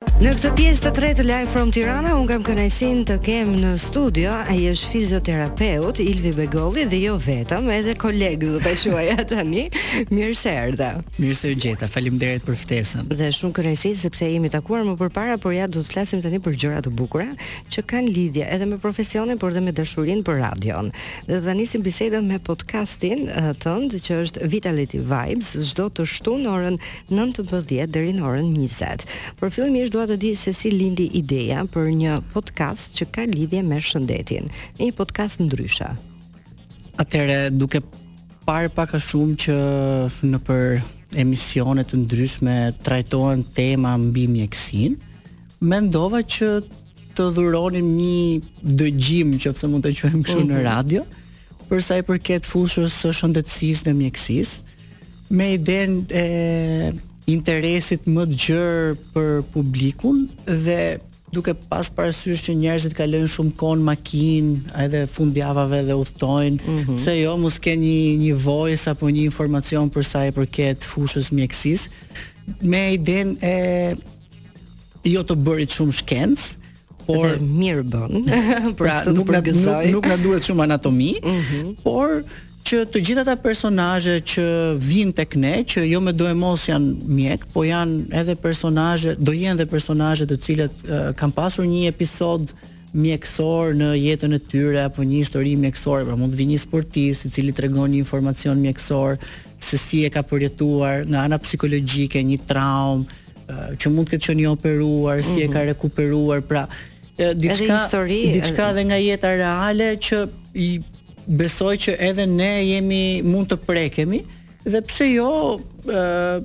Në këtë pjesë të tretë Live from Tirana, unë kam kënaqësinë të kem në studio, ai është fizioterapeut Ilvi Begolli dhe jo vetëm, edhe koleg do ta quaj tani. Mirë se erdhe. Mirë se u gjeta. Faleminderit për ftesën. Dhe shumë kënaqësi sepse jemi takuar më përpara, por ja do të flasim tani për gjëra të bukura që kanë lidhje edhe me profesionin, por edhe me dashurinë për radion. Dhe do ta nisim bisedën me podcastin uh, tënd që është Vitality Vibes, çdo të shtunë orën nëntëmbëdhjetë deri në orën njëzet. Për fillimisht dua të di se si lindi ideja për një podcast që ka lidhje me shëndetin, një podcast ndryshe. Atëherë duke parë pak a shumë që nëpër emisione të ndryshme trajtohen tema mbi mjekësinë, mendova që të dhuronim një dëgjim, nëse mund ta quajmë kështu në mhm. radio, për sa i përket fushës së shëndetësisë dhe mjekësisë. me idenë e interesit më të gjerë për publikun dhe duke pas parasysh që njerëzit kalojnë shumë kohë në makinë, edhe fundjavave dhe udhtojnë, mm -hmm. pse jo mos ketë një një voice apo një informacion për sa i përket fushës mjekësisë me idenë e jo të bërit shumë shkencë, por dhe mirë bën. pra nuk na nuk, nuk na duhet shumë anatomi, mm -hmm. por që të gjithë ata personazhe që vijnë tek ne, që jo me doemos janë mjek, po janë edhe personazhe, do jenë edhe personazhe të cilët uh, kanë pasur një episod mjekësor në jetën e tyre apo një histori mjekësore, pra mund të vijë një sportist i cili tregon një informacion mjekësor se si e ka përjetuar nga ana psikologjike një traumë, që mund të ketë qenë i operuar, si mm -hmm. e mhm. ka rekuperuar, pra diçka diçka edhe nga jeta reale që besoj që edhe ne jemi mund të prekemi dhe pse jo ë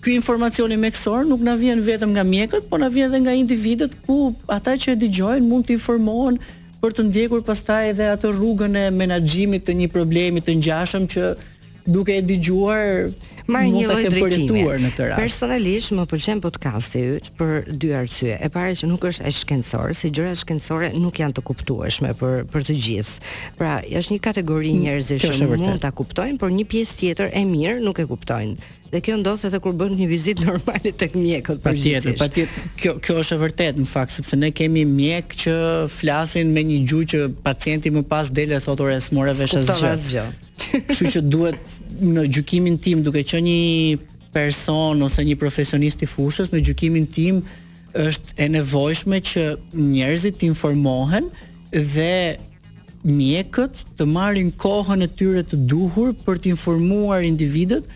ky informacioni mjekësor nuk na vjen vetëm nga mjekët, por na vjen edhe nga individët ku ata që e dëgjojnë mund të informohen për të ndjekur pastaj edhe atë rrugën e menaxhimit të një problemi të ngjashëm që duke e dëgjuar marr një lloj drejtimi. Personalisht më pëlqen podcasti yt për dy arsye. E para që nuk është aq shkencor, se gjërat shkencore nuk janë të kuptueshme për për të gjithë. Pra, është një kategori mm, njerëzish që mund ta kuptojnë, por një pjesë tjetër e mirë nuk e kuptojnë. Dhe kjo ndodh edhe kur bën një vizitë normale tek mjekët për gjithë. Patjetër, patjetër. Kjo kjo është e vërtetë në fakt, sepse ne kemi mjek që flasin me një gjuhë që pacienti më pas del e thotë ore s'more vesh asgjë. Kështu që duhet në gjykimin tim duke qenë një person ose një profesionist i fushës në gjykimin tim është e nevojshme që njerëzit të informohen dhe mjekët të marrin kohën e tyre të duhur për të informuar individët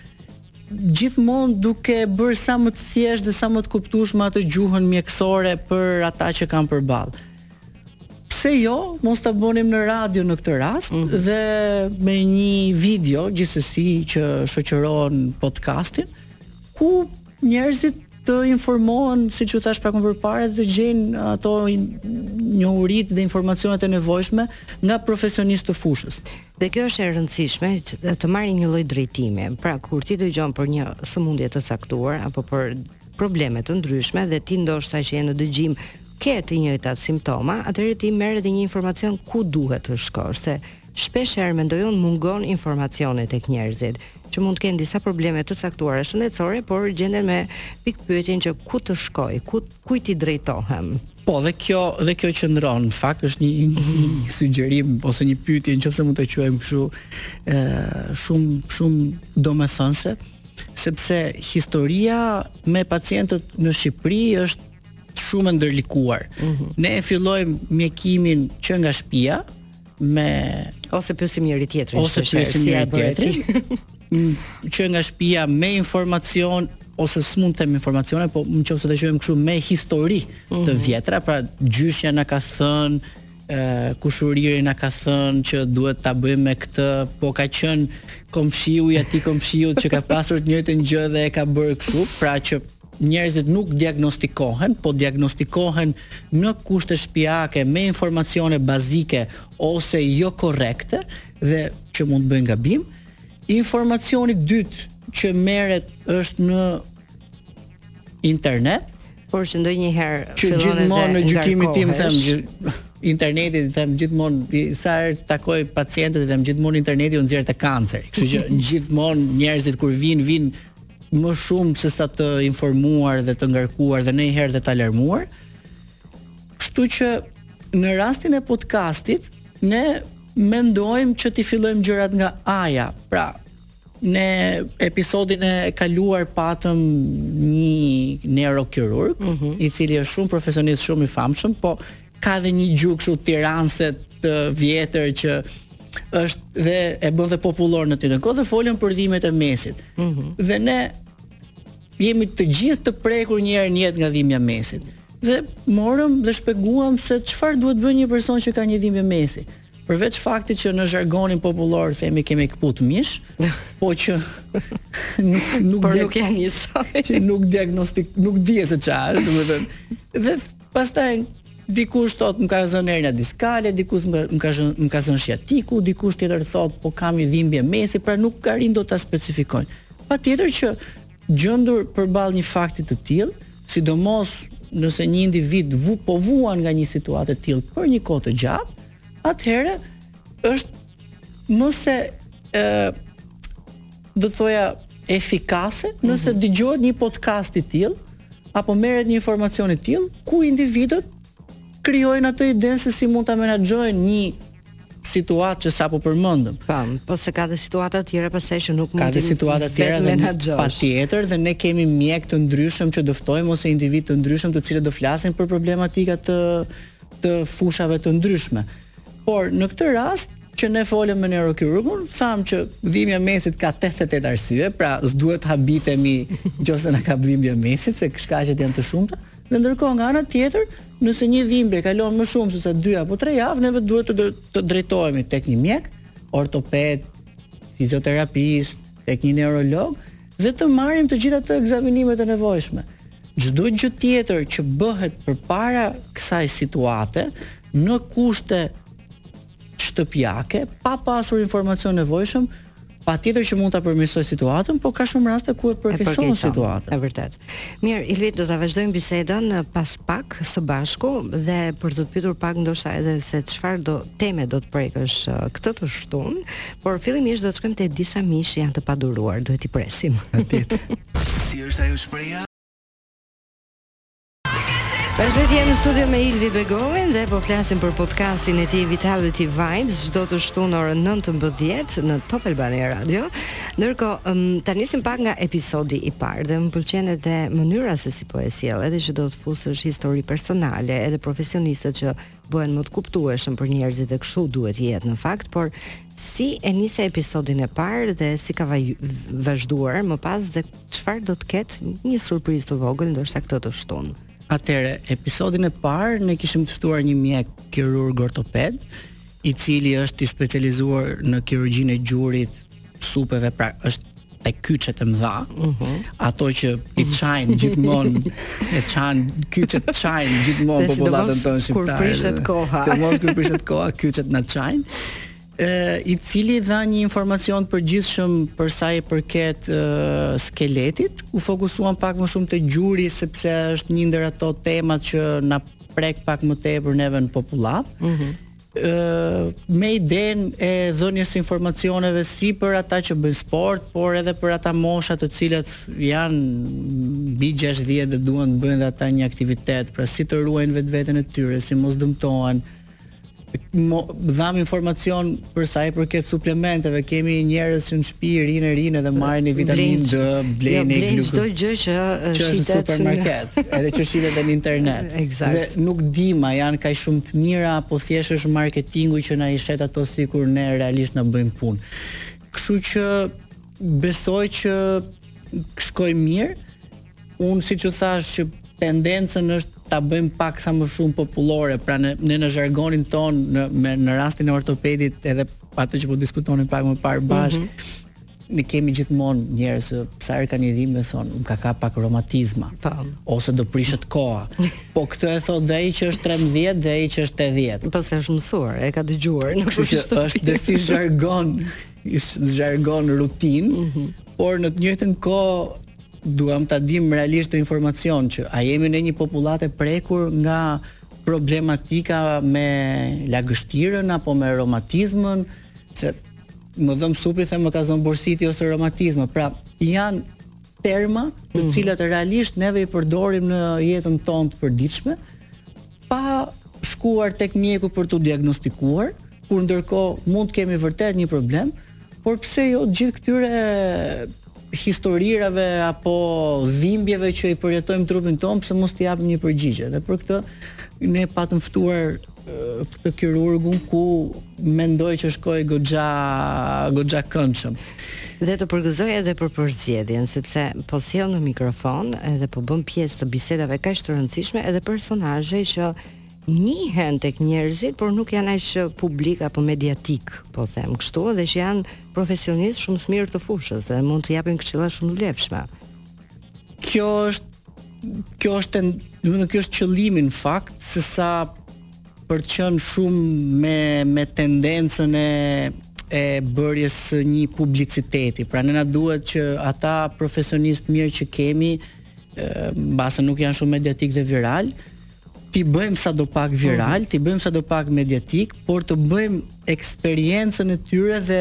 gjithmonë duke bërë sa më të thjeshtë dhe sa më të kuptueshme atë gjuhën mjekësore për ata që kanë përballë. pse jo, mos ta bënim në radio në këtë rast mm -hmm. dhe me një video gjithsesi që shoqëron podcastin ku njerëzit të informohen, siç u tha pak më parë, të gjejnë ato njohuritë dhe informacionet e nevojshme nga profesionistë të fushës. Dhe kjo është e rëndësishme që të marrin një lloj drejtimi. Pra kur ti dëgjon për një sëmundje të caktuar apo për probleme të ndryshme dhe ti ndoshta që je në dëgjim ke të njëjtat simptoma, atëherë ti merr edhe një informacion ku duhet të shkosh, se shpesh herë mendoj unë mungon informacioni tek njerëzit, që mund të kenë disa probleme të caktuara shëndetësore, por gjenden me pikëpyetjen që ku të shkoj, ku kujt t'i drejtohem. Po, dhe kjo dhe kjo qëndron, në fakt është një, një sugjerim ose një pyetje në qoftë se mund ta quajmë kështu, ë shumë shumë domethënëse. sepse historia me pacientët në Shqipëri është shumë e ndërlikuar. Mm -hmm. Ne e fillojmë mjekimin që nga shtëpia me ose pyesim njëri tjetrin, ose pyesim njëri tjetrin. Mm, që nga shtëpia me informacion ose s'mund të them informacione, po në qoftë se e quajmë kështu me histori të vjetra, pra gjyshja na ka thënë Kushuriri na ka thënë që duhet ta bëjmë me këtë, po ka qenë komshiu i atij komshiut që ka pasur të njëjtën gjë dhe e ka bërë kështu, pra që njerëzit nuk diagnostikohen, po diagnostikohen në kushte shtëpiake me informacione bazike ose jo korrekte dhe që mund të bëjnë gabim. Informacioni i dytë që merret është në internet, Por që ndonjëherë fillon edhe gjithmonë në gjykimin tim them interneti i them gjithmonë sa herë takoj pacientët i them gjithmonë interneti u nxjerr te kanceri. Kështu që gjithmonë njerëzit kur vijnë vijnë më shumë se sa të informuar dhe të ngarkuar dhe ndonjëherë dhe të alarmuar. Kështu që në rastin e podcastit ne mendojmë që t'i fillojmë gjërat nga A-ja. Pra, Në episodin e kaluar patëm një neurokirurg, mm -hmm. i cili është shumë profesionist, shumë i famshëm, po ka dhe një gjuhë kështu tiranse të vjetër që është dhe e bën dhe popullor në të njëjtën kohë dhe folëm për dhimbjet e mesit. Mm -hmm. Dhe ne jemi të gjithë të prekur një herë në jetë nga dhimbja e mesit dhe morëm dhe shpjeguam se çfarë duhet të bëjë një person që ka një dhimbje mesi. Përveç faktit që në zhargonin popullor themi kemi këputur mish, po që nuk nuk por nuk janë një soi. Që nuk diagnostik, nuk dihet se çfarë është, domethënë. Dhe pastaj dikush thot më ka zënë ernia diskale, dikush më ka zënë më ka zënë shiatiku, dikush tjetër thot po kam një dhimbje mesi, pra nuk arrijnë dot ta specifikojnë. Patjetër që Gjendur përballë një fakti të tillë, sidomos nëse një individ vu po vuan nga një situatë e tillë për një kohë të gjatë, atëherë është më se ë do të thoja efikase nëse mm -hmm. dëgjohet një podcast i tillë apo merret një informacion i tillë ku individët krijojnë atë idenë se si mund ta menaxhojnë një situatë që sapo përmendëm. Po, po se ka dhe situata të tjera pastaj që nuk mund të ka dhe situata të tjera dhe menaxhosh. Patjetër dhe ne kemi mjek të ndryshëm që do ftojmë ose individ të ndryshëm të cilët do flasin për problematika të të fushave të ndryshme. Por në këtë rast që ne folëm me neurokirurgun, thamë që dhimbja e mesit ka 88 arsye, pra s'duhet habitemi qoftë se na kap dhimbja e mesit se shkaqet janë të shumta. Dhe ndërkohë nga ana tjetër, nëse një dhimbje kalon më shumë se sa 2 apo 3 javë, neve duhet të, të drejtohemi tek një mjek, ortoped, fizioterapist, tek një neurolog dhe të marrim të gjitha ato ekzaminimet e nevojshme. Çdo gjë tjetër që bëhet përpara kësaj situate në kushte shtëpiake pa pasur informacionin e nevojshëm, patjetër që mund ta përmirësojë situatën, por ka shumë raste ku e përkeqëson situatën. E vërtetë. Mirë, Ilvi, do ta vazhdojmë bisedën pas pak së bashku dhe për të pyetur pak ndoshta edhe se çfarë do teme do të prekësh uh, këtë të shtunë, por fillimisht do të shkojmë te disa miq, janë të paduruar, duhet t'i presim. Atëherë. si është ajo shprehja? Vazhdoj të jem në studio me Ilvi Begollin dhe po flasim për podcastin e tij Vitality Vibes çdo të shtunë orën 19 në Top Albania Radio. Ndërkohë, um, ta nisim pak nga episodi i parë dhe më pëlqen edhe mënyra se si po e sjell, edhe që do të fusësh histori personale, edhe profesionistët që bëhen më të kuptueshëm për njerëzit dhe kështu duhet të jetë në fakt, por si e nise episodin e parë dhe si ka vazhduar më pas dhe Çfarë do të ketë një surprizë të vogël ndoshta këtë të shtunë. Atëherë, episodin e parë ne kishim të ftuar një mjek kirurg ortoped, i cili është i specializuar në kirurgjinë e gjurit, supeve, pra është te kyçet e mëdha. Uh mhm. -huh. Ato që i qajnë mhm. gjithmonë, i qajnë kyçet, qajnë gjithmonë popullatën tonë shqiptare. Kur prishet koha. Sidomos kur prishet koha kyçet na qajnë. i cili dha një informacion përgjithshëm për sa i përket skeletit. U fokusuan pak më shumë te gjuri sepse është një ndër ato temat që na prek pak më tepër neve në popullatë. Ëh, mm -hmm. me idenë e dhënies së informacioneve si për ata që bëjnë sport, por edhe për ata mosha të cilat janë mbi 60 dhe duan të bëjnë dhe ata një aktivitet, pra si të ruajnë vetveten e tyre, si mos dëmtohen, mo, dhamë informacion për sa i përket suplementeve. Kemi njerëz që në shtëpi rrinë rrinë dhe marrin vitaminë D, bleni jo, çdo gjë që shitet në supermarket, edhe që shitet në internet. Dhe nuk dimë a, janë kaq shumë të mira apo thjesht është marketingu që na i shet ato sikur ne realisht na bëjnë punë. Kështu që besoj që shkoi mirë. Unë siç ju thashë që tendencën është ta bëjmë pak sa më shumë popullore, pra në ne në zhargonin ton në me në rastin e ortopedit edhe atë që po diskutonin pak më parë bashkë. Mm -hmm. Ne kemi gjithmonë njerëz që sa herë kanë dhimbje thonë, më ka kap pak romatizma. Po. Ose do prishet koha. Po këtë e thotë dhe ai që është 13 dhe ai që është 80. Po se është mësuar, e ka dëgjuar. Kështu që është dhe si zhargon, zhargon rutinë, mm -hmm. por në të njëjtën kohë Duam ta dimë realisht atë informacion që a jemi ne një popullatë e prekur nga problematika me lagështirën apo me romatizmën, se më dhemb supi them më ka zënë bursiti ose romatizma. Pra, janë terma të mhm. cilat realisht neve i përdorim në jetën tonë të përditshme, pa shkuar tek mjeku për t'u diagnostikuar, kur ndërkohë mund të kemi vërtet një problem, por pse jo gjithë këtyre historirave apo dhimbjeve që i përjetojmë trupin tonë, pse mos t'i japim një përgjigje. Dhe për këtë ne patëm ftuar këtë kirurgun ku mendoj që shkoi goxha goxha këndshëm. Dhe të përgëzoj edhe për përzgjedhjen, sepse po sjell në mikrofon edhe po bën pjesë të bisedave kaq të rëndësishme edhe personazhe që njihen tek njerëzit, por nuk janë aq publikë apo mediatikë, po them kështu, dhe që janë profesionistë shumë të mirë të fushës dhe mund të japin këshilla shumë të vlefshme. Kjo është kjo është domethënë kjo është qëllimi në fakt se sa për të qenë shumë me me tendencën e e bërjes së një publiciteti. Pra ne na duhet që ata profesionistë të mirë që kemi, mbase nuk janë shumë mediatikë dhe viralë, t'i bëjmë sado pak viralë, mhm. t'i bëjmë sado pak mediatikë, por të bëjmë eksperiencën e tyre dhe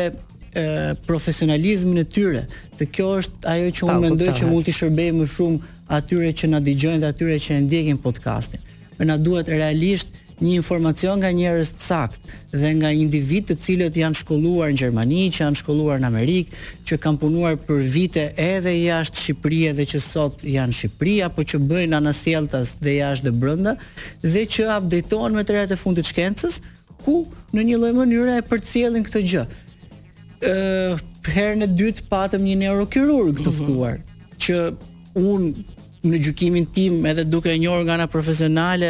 profesionalizmin e tyre. Dhe kjo është ajo që unë mendoj që mund t'i shërbejë më shumë atyre që na dëgjojnë dhe atyre që e ndjekin podcastin. Ne na duhet realisht një informacion nga njerëz të saktë dhe nga individë të cilët janë shkolluar në Gjermani, që janë shkolluar në Amerikë, që kanë punuar për vite edhe jashtë Shqipërie dhe që sot janë në Shqipëri apo që bëjnë anasjelltas dhe jashtë dhe brenda dhe që update-ohen me të rejat e fundit të shkencës, ku në një lloj mënyre e përcjellin këtë gjë. Ë herën e dytë patëm një neurokirurg të mhm. ftuar, që unë Në gjykimin tim, edhe duke e njohur nga ana profesionale,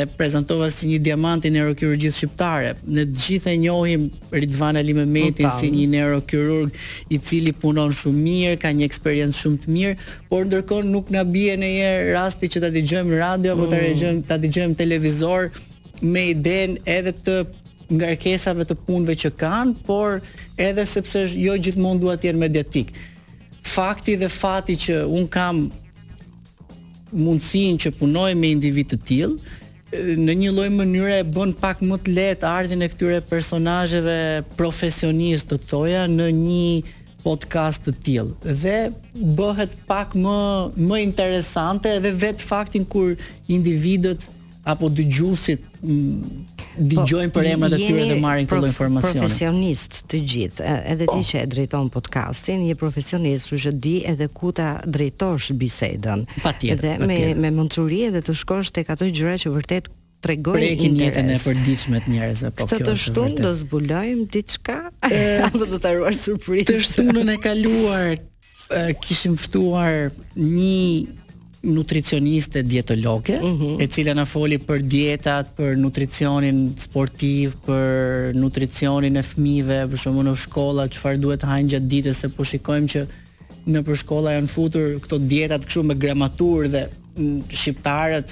e prezantova si një diamant i neurokirurgjisë shqiptare. Ne të gjithë e njohim Ridvan Alimehmetin si një neurokirurg i cili punon shumë mirë, ka një eksperiencë shumë të mirë, por ndërkohë nuk na bie ndonjëherë rasti që ta dëgjojmë në radio apo ta mm. dëgjojmë ta dëgjojmë televizor me idenë edhe të ngarkesave të punëve që kanë, por edhe sepse jo gjithmonë duhet të jenë mediatik. Fakti dhe fati që un kam mundësinë që punoj me individ të tillë, në një lloj mënyre e bën pak më të lehtë ardhjen e këtyre personazheve profesionistë, të thoja, në një podcast të tillë dhe bëhet pak më më interesante edhe vet faktin kur individët apo dëgjuesit dëgjojnë për emrat e tyre dhe marrin këto informacione. Profesionist të gjithë, edhe ti po. që e drejton podcastin, je profesionist, kështu që di edhe ku ta drejtosh bisedën. Patjetër. Dhe me me mençuri edhe të shkosh tek ato gjëra që vërtet tregojnë interes. Prekin jetën e përditshme të njerëzve, po kjo është. Këtë të shtunë do zbulojmë diçka apo do ta ruash surprizë. Të shtunën e kaluar kishim ftuar një nutricioniste dietologe, mm -hmm. e cila na foli për dietat, për nutricionin sportiv, për nutricionin e fëmijëve, për shembull në shkolla çfarë duhet të hajnë gjatë ditës, se po shikojmë që nëpër shkolla janë futur këto dietat kështu me gramaturë dhe shqiptarët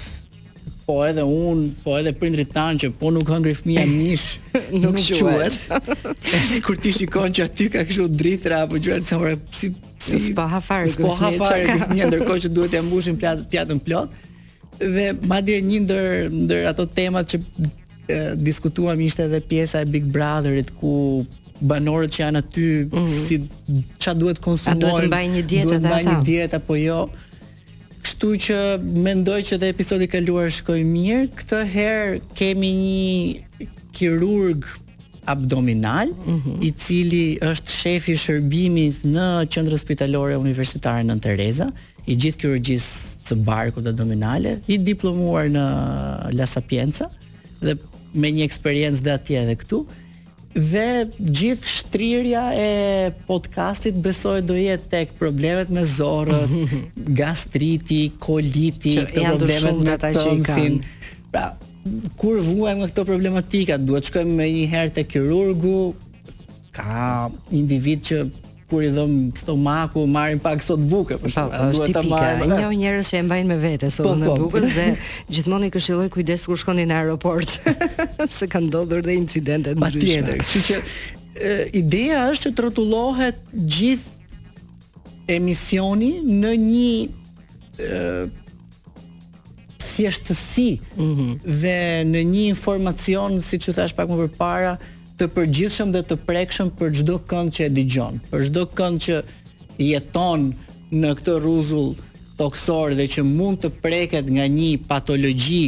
Po edhe un, po edhe prindrit tan që po nuk hëngri fëmia mish, nuk, nuk quhet. Kur ti shikon që aty ka kështu drithra apo gjëra të sora, si si s'po ha fare. S'po ha fare fëmia ndërkohë që duhet të mbushin pjat, pjatën plot. Dhe madje një ndër ndër ato temat që e, diskutuam ishte edhe pjesa e Big Brotherit ku banorët që janë aty mm -hmm. si ça duhet konsumojnë, duhet të mbajnë një dietë apo jo. Kështu që mendoj që dhe episodi i kaluar shkoi mirë. Këtë herë kemi një kirurg abdominal, mm -hmm. i cili është shefi i shërbimit në Qendrën Spitalore Universitare Nën Tereza, i gjithë kirurgjisë së barkut abdominale, i diplomuar në La Sapienza dhe me një eksperiencë dhe atje edhe këtu Dhe gjithë shtrirja e podcastit besoj do jetë tek problemet me zorrët, gastriti, koliti, këto problemet e tjera që kanë. Pra, kur vuajmë nga këto problematika, duhet shkojmë menjëherë te kirurgu, ka individë që Kur i dhemb stomaku, marrin pak sodë buke. Po, po, është tipike. Një nga njerëz që e mbajnë me vete sodën po, po. e bukës dhe gjithmonë i këshilloj kujdes kur shkoni në aeroport. Se kanë ndodhur dhe incidente të ndryshme. Patjetër. Kështu që e, ideja është që të rrotullohet gjithë emisioni në një e, thjeshtësi mm -hmm. dhe në një informacion siç thashë pak më përpara të përgjithshëm dhe të prekshëm për çdokënd që e dëgjon, për çdokënd që jeton në këtë rruzull tokësor dhe që mund të preket nga një patologji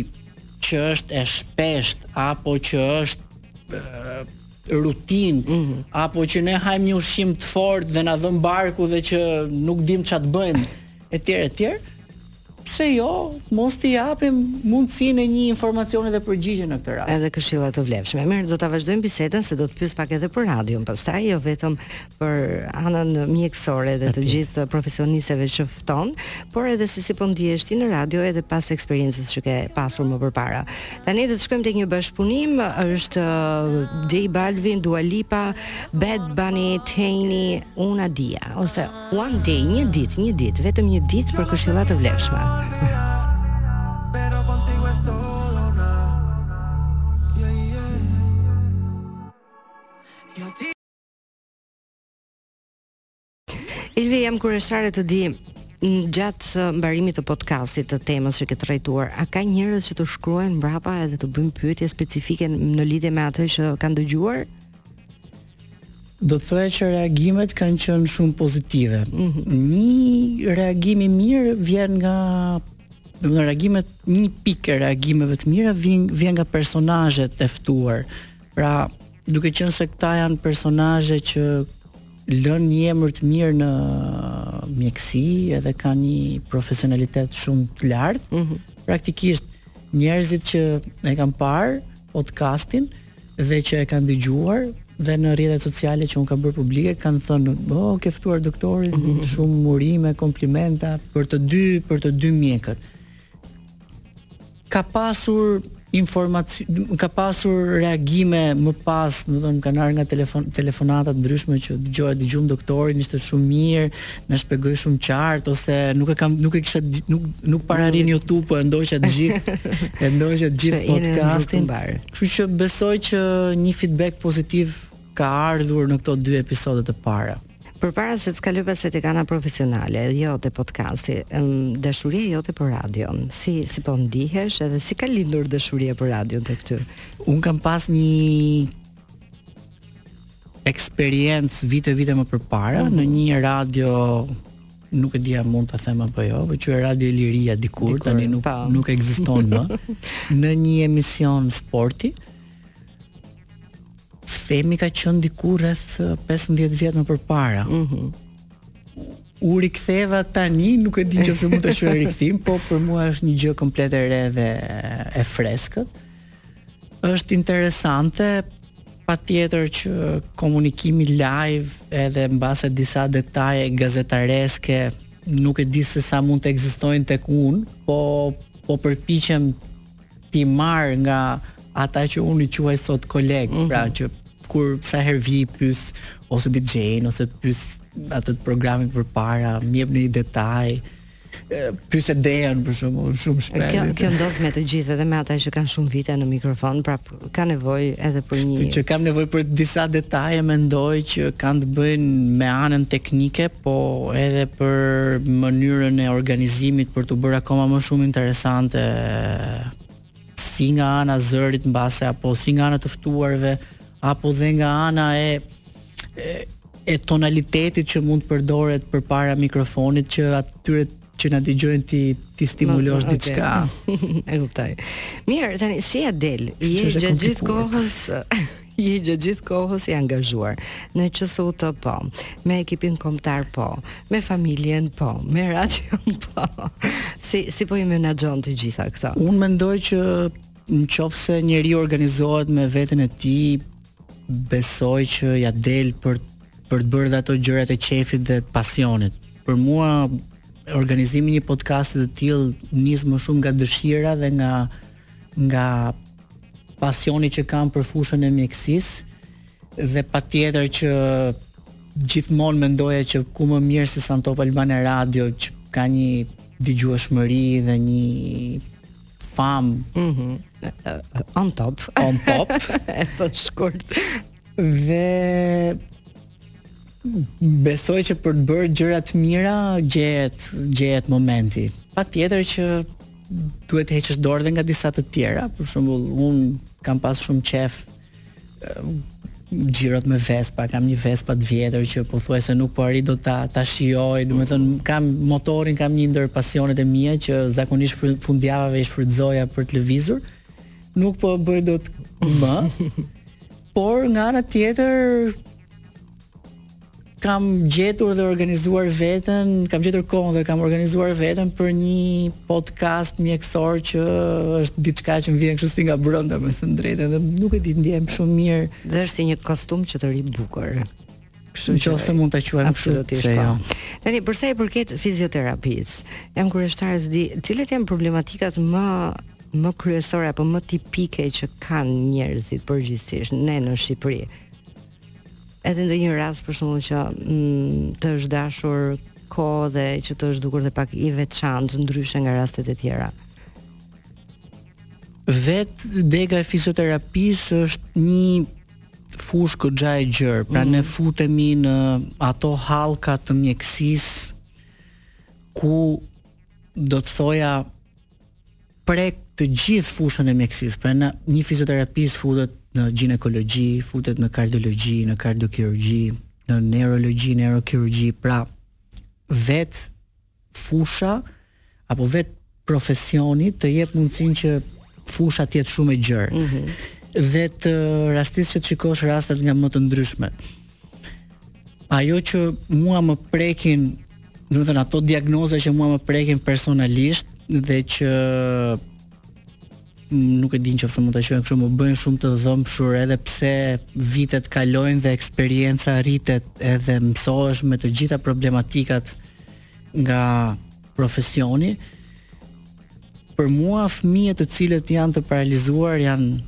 që është e shpeshtë apo që është rutinë mm -hmm. apo që ne hajmë një ushqim të fortë dhe na dhemb barku dhe që nuk dimë ça të bëjmë etj etj pse jo mos t'i japim mundësinë e një informacioni dhe përgjigje në këtë rast. Edhe këshilla të vlefshme. Mirë, do ta vazhdojmë bisedën se do të pyes pak edhe për radion pastaj, jo vetëm për anën mjekësore dhe të gjithë profesionistëve që fton, por edhe se si po ndihesh ti në radio edhe pas eksperiencës që ke pasur më përpara. Tani do të shkojmë tek një bashkëpunim, është uh, J Balvin, Dua Lipa, Bad Bunny, Tainy, Un Dia ose One day, një ditë, një ditë, vetëm një ditë për këshilla të vlefshme. Ilvi jam kureshtare të di gjatë uh, mbarimit të podcastit të temës që ke trajtuar, a ka njerëz që të shkruajnë mbrapa edhe të bëjnë pyetje specifike në lidhje me atë që kanë dëgjuar? Do të thoja që reagimet kanë qenë shumë pozitive. Mm -hmm. Një reagim i mirë vjen nga do të reagimet një pikë e reagimeve të mira vjen vjen nga personazhet e ftuar. Pra, duke qenë se këta janë personazhe që lënë një emër të mirë në mjekësi edhe kanë një profesionalitet shumë të lartë. Mm -hmm. Praktikisht njerëzit që e kanë parë podcastin, dhe që e kanë dëgjuar dhe në rrjetet sociale që u kanë bërë publike kanë thënë, "Oh, ke ftuar doktorin, mm -hmm. shumë urime, komplimente për të dy, për të dy mjekët." Ka pasur informacion ka pasur reagime më pas, do të thonë kanë ardhur nga telefon telefonata të ndryshme që dëgjohet dëgjuam doktorin, ishte shumë mirë, Na shpjegoi shumë qartë ose nuk e kam nuk e kisha nuk nuk pararin mm. YouTube po e ndoqa të gjithë, e ndoqa të gjithë podcastin. Kështu që besoj që një feedback pozitiv ka ardhur në këto dy episode të para. Përpara se të kaloj pastaj tek ana profesionale, jote, podcasti, um, dashuria jote për radion, si, si po ndihesh edhe si ka lindur dashuria për radion ti këtu? Unë kam pas një eksperiencë vite e vite më përpara mm -hmm. në një radio nuk e dija mund ta them apo jo, po, qe Radio Liria dikur, dikur tani nuk, po, nuk ekziston më në një emision sporti. Themi ka qenë diku rreth 15 vjet më përpara. Mhm. Mm u riktheva tani, nuk e di nëse mund ta quaj rikthim, po për mua është një gjë komplet e re dhe e freskët. Është interesante, patjetër që komunikimi live edhe mbase disa detaje gazetareske nuk e di se sa mund të ekzistojnë tek unë, po po përpiqem t'i marr nga ata që unë i quaj sot kolegë, mm -hmm. pra që kur sa herë vij pyes ose DJ-n ose pyes atë programin përpara, më jep një detaj. pyes Dejan për shembull shumë shpesh. Kjo kjo ndodh me të gjithë edhe me ata që kanë shumë vite në mikrofon, prap ka nevojë edhe për një Shtu që kam nevojë për disa detaje mendoj që kanë të bëjnë me anën teknike, po edhe për mënyrën e organizimit për t'u bërë akoma më shumë interesante si nga ana e zërit mbase apo si nga ana të ftuarve apo dhe nga ana e e tonalitetit që mund të përdoret përpara mikrofonit që atyre që na dëgjojnë t'i t'i stimulosh okay. diçka. e kuptoj. Mirë, tani si ia del? Je gjatë gjithë kohës Je gjatë gjithë kohës i angazhuar në QSUT po, me ekipin kombëtar po, me familjen po, me radion po. Si si po i menaxhon të gjitha këto? Unë mendoj që në qoftë se njeri organizohet me veten e tij, besoj që ia del për, për të bërë dhe ato gjërat e qefit dhe të pasionit. Për mua, organizimi i një podcasti të tillë nis më shumë nga dëshira dhe nga nga pasioni që kam për fushën e mjekësisë dhe patjetër që gjithmonë mendoja që ku më mirë sesa në Top Albania Radio që ka një dëgjueshmëri dhe një famë. Mhm. Mm on top. On top. E the shkurt. Dhe Besoj që për të bërë gjëra të mira gjehet gjehet momenti. Patjetër që duhet të heqësh dorë dhe nga disa të tjera, për shembull, un kam pas shumë qejf xhirot me Vespa, kam një Vespa të vjetër që pothuajse nuk po arrij dot ta ta shijoj, domethënë kam motorin, kam një ndër pasionet e mia që zakonisht fundjavave i shfrytëzoja për të lëvizur. Nuk po bëj dot më. Por nga ana tjetër kam gjetur dhe organizuar veten, kam gjetur kohën dhe kam organizuar veten për një podcast mjekësor që është diçka që më vjen kështu si nga brenda, me thënë të drejtën, dhe nuk e di, ndihem shumë mirë. Dhe është si një kostum që të rri bukur. Kështu që nëse mund ta quajmë absolutisht se po. jo. Tani për sa i përket fizioterapisë, jam kurioze të di cilat janë problematikat më më kryesore apo më tipike që kanë njerëzit përgjithsisht ne në Shqipëri. Edhe ndonjë rast për shembull që mm, të është dashur kohë dhe që të është dukur dhe pak i veçantë ndryshe nga rastet e tjera. Vet dega e fizioterapisë është një fushë goxha e gjerë, pra ne mm. futemi në ato hallka të mjekësisë ku do të thoja prek të gjithë fushën e mjekësisë. Pra një fizioterapist futet në gjinekologji, futet në kardiologji, në kardiokirurgji, në neurologji, neurokirurgji, pra vet fusha apo vetë profesioni të jep mundësinë që fusha të jetë shumë e gjerë. Mm -hmm. Dhe të rastis që të shikosh rastet nga më të ndryshme. Ajo që mua më prekin, domethënë ato diagnoza që mua më prekin personalisht dhe që nuk e di në qoftë se mund ta quajmë kështu, më bëjnë shumë të dhembshur edhe pse vitet kalojnë dhe eksperienca rritet edhe mësohesh me të gjitha problematikat nga profesioni. Për mua fëmijët të cilët janë të paralizuar janë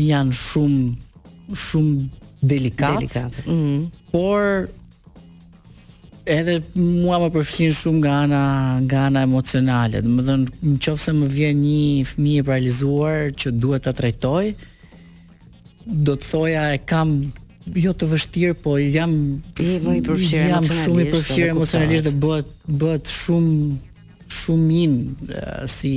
janë shumë shumë delikat. Delikat. Mm -hmm. Por Edhe mua më përfshin shumë nga ana nga ana emocionale. Domethënë, në qoftë se më vjen një fëmijë i paralizuar që duhet ta trajtoj, do të thoja e kam jo të vështirë, po jam i më i përfshirë jam shumë i përfshirë emocionalisht dhe bëhet bëhet shumë shumë min si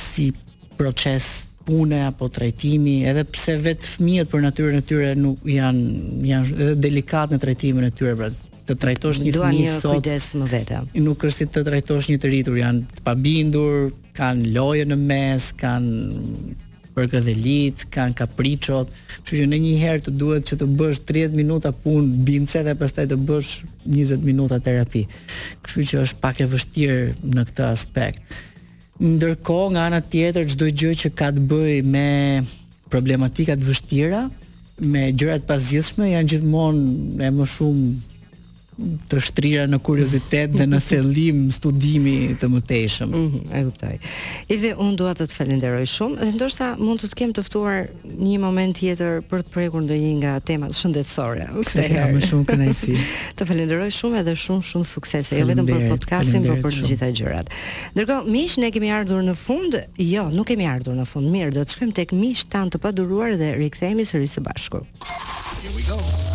si proces pune apo trajtimi, edhe pse vetë fëmijët për natyrën e tyre nuk janë janë edhe delikat në trajtimin e tyre, pra të trajtosh një fëmijë sot. Duan kujdes më vete. Nuk është si të trajtosh një të rritur, janë të pabindur, kanë lojë në mes, kanë përkëdhelitë, kanë kapriçot, kështu që ndonjëherë të duhet që të bësh 30 minuta punë bindje dhe pastaj të bësh 20 minuta terapi. Kështu që është pak e vështirë në këtë aspekt. Ndërkohë, nga ana tjetër, çdo gjë që ka të bëjë me problematika të vështira, me gjëra të pazgjidhshme janë gjithmonë e më shumë të shtrira në kuriozitet dhe në thellim studimi të mëtejshëm. Mm, e kuptoj. Edhe unë dua të të falenderoj shumë dhe ndoshta mund të të kem të ftuar një moment tjetër për të prekur ndonjë nga temat shëndetësore. Këtë e kam me shumë kënaqësi. të falenderoj shumë edhe shumë shumë suksese, jo vetëm për podcastin, por për të gjitha gjërat. Ndërkohë, miq, ne kemi ardhur në fund. Jo, nuk kemi ardhur në fund. Mirë, do të shkojmë tek miqtë tanë të paduruar dhe rikthehemi sërish së bashku. Here we go.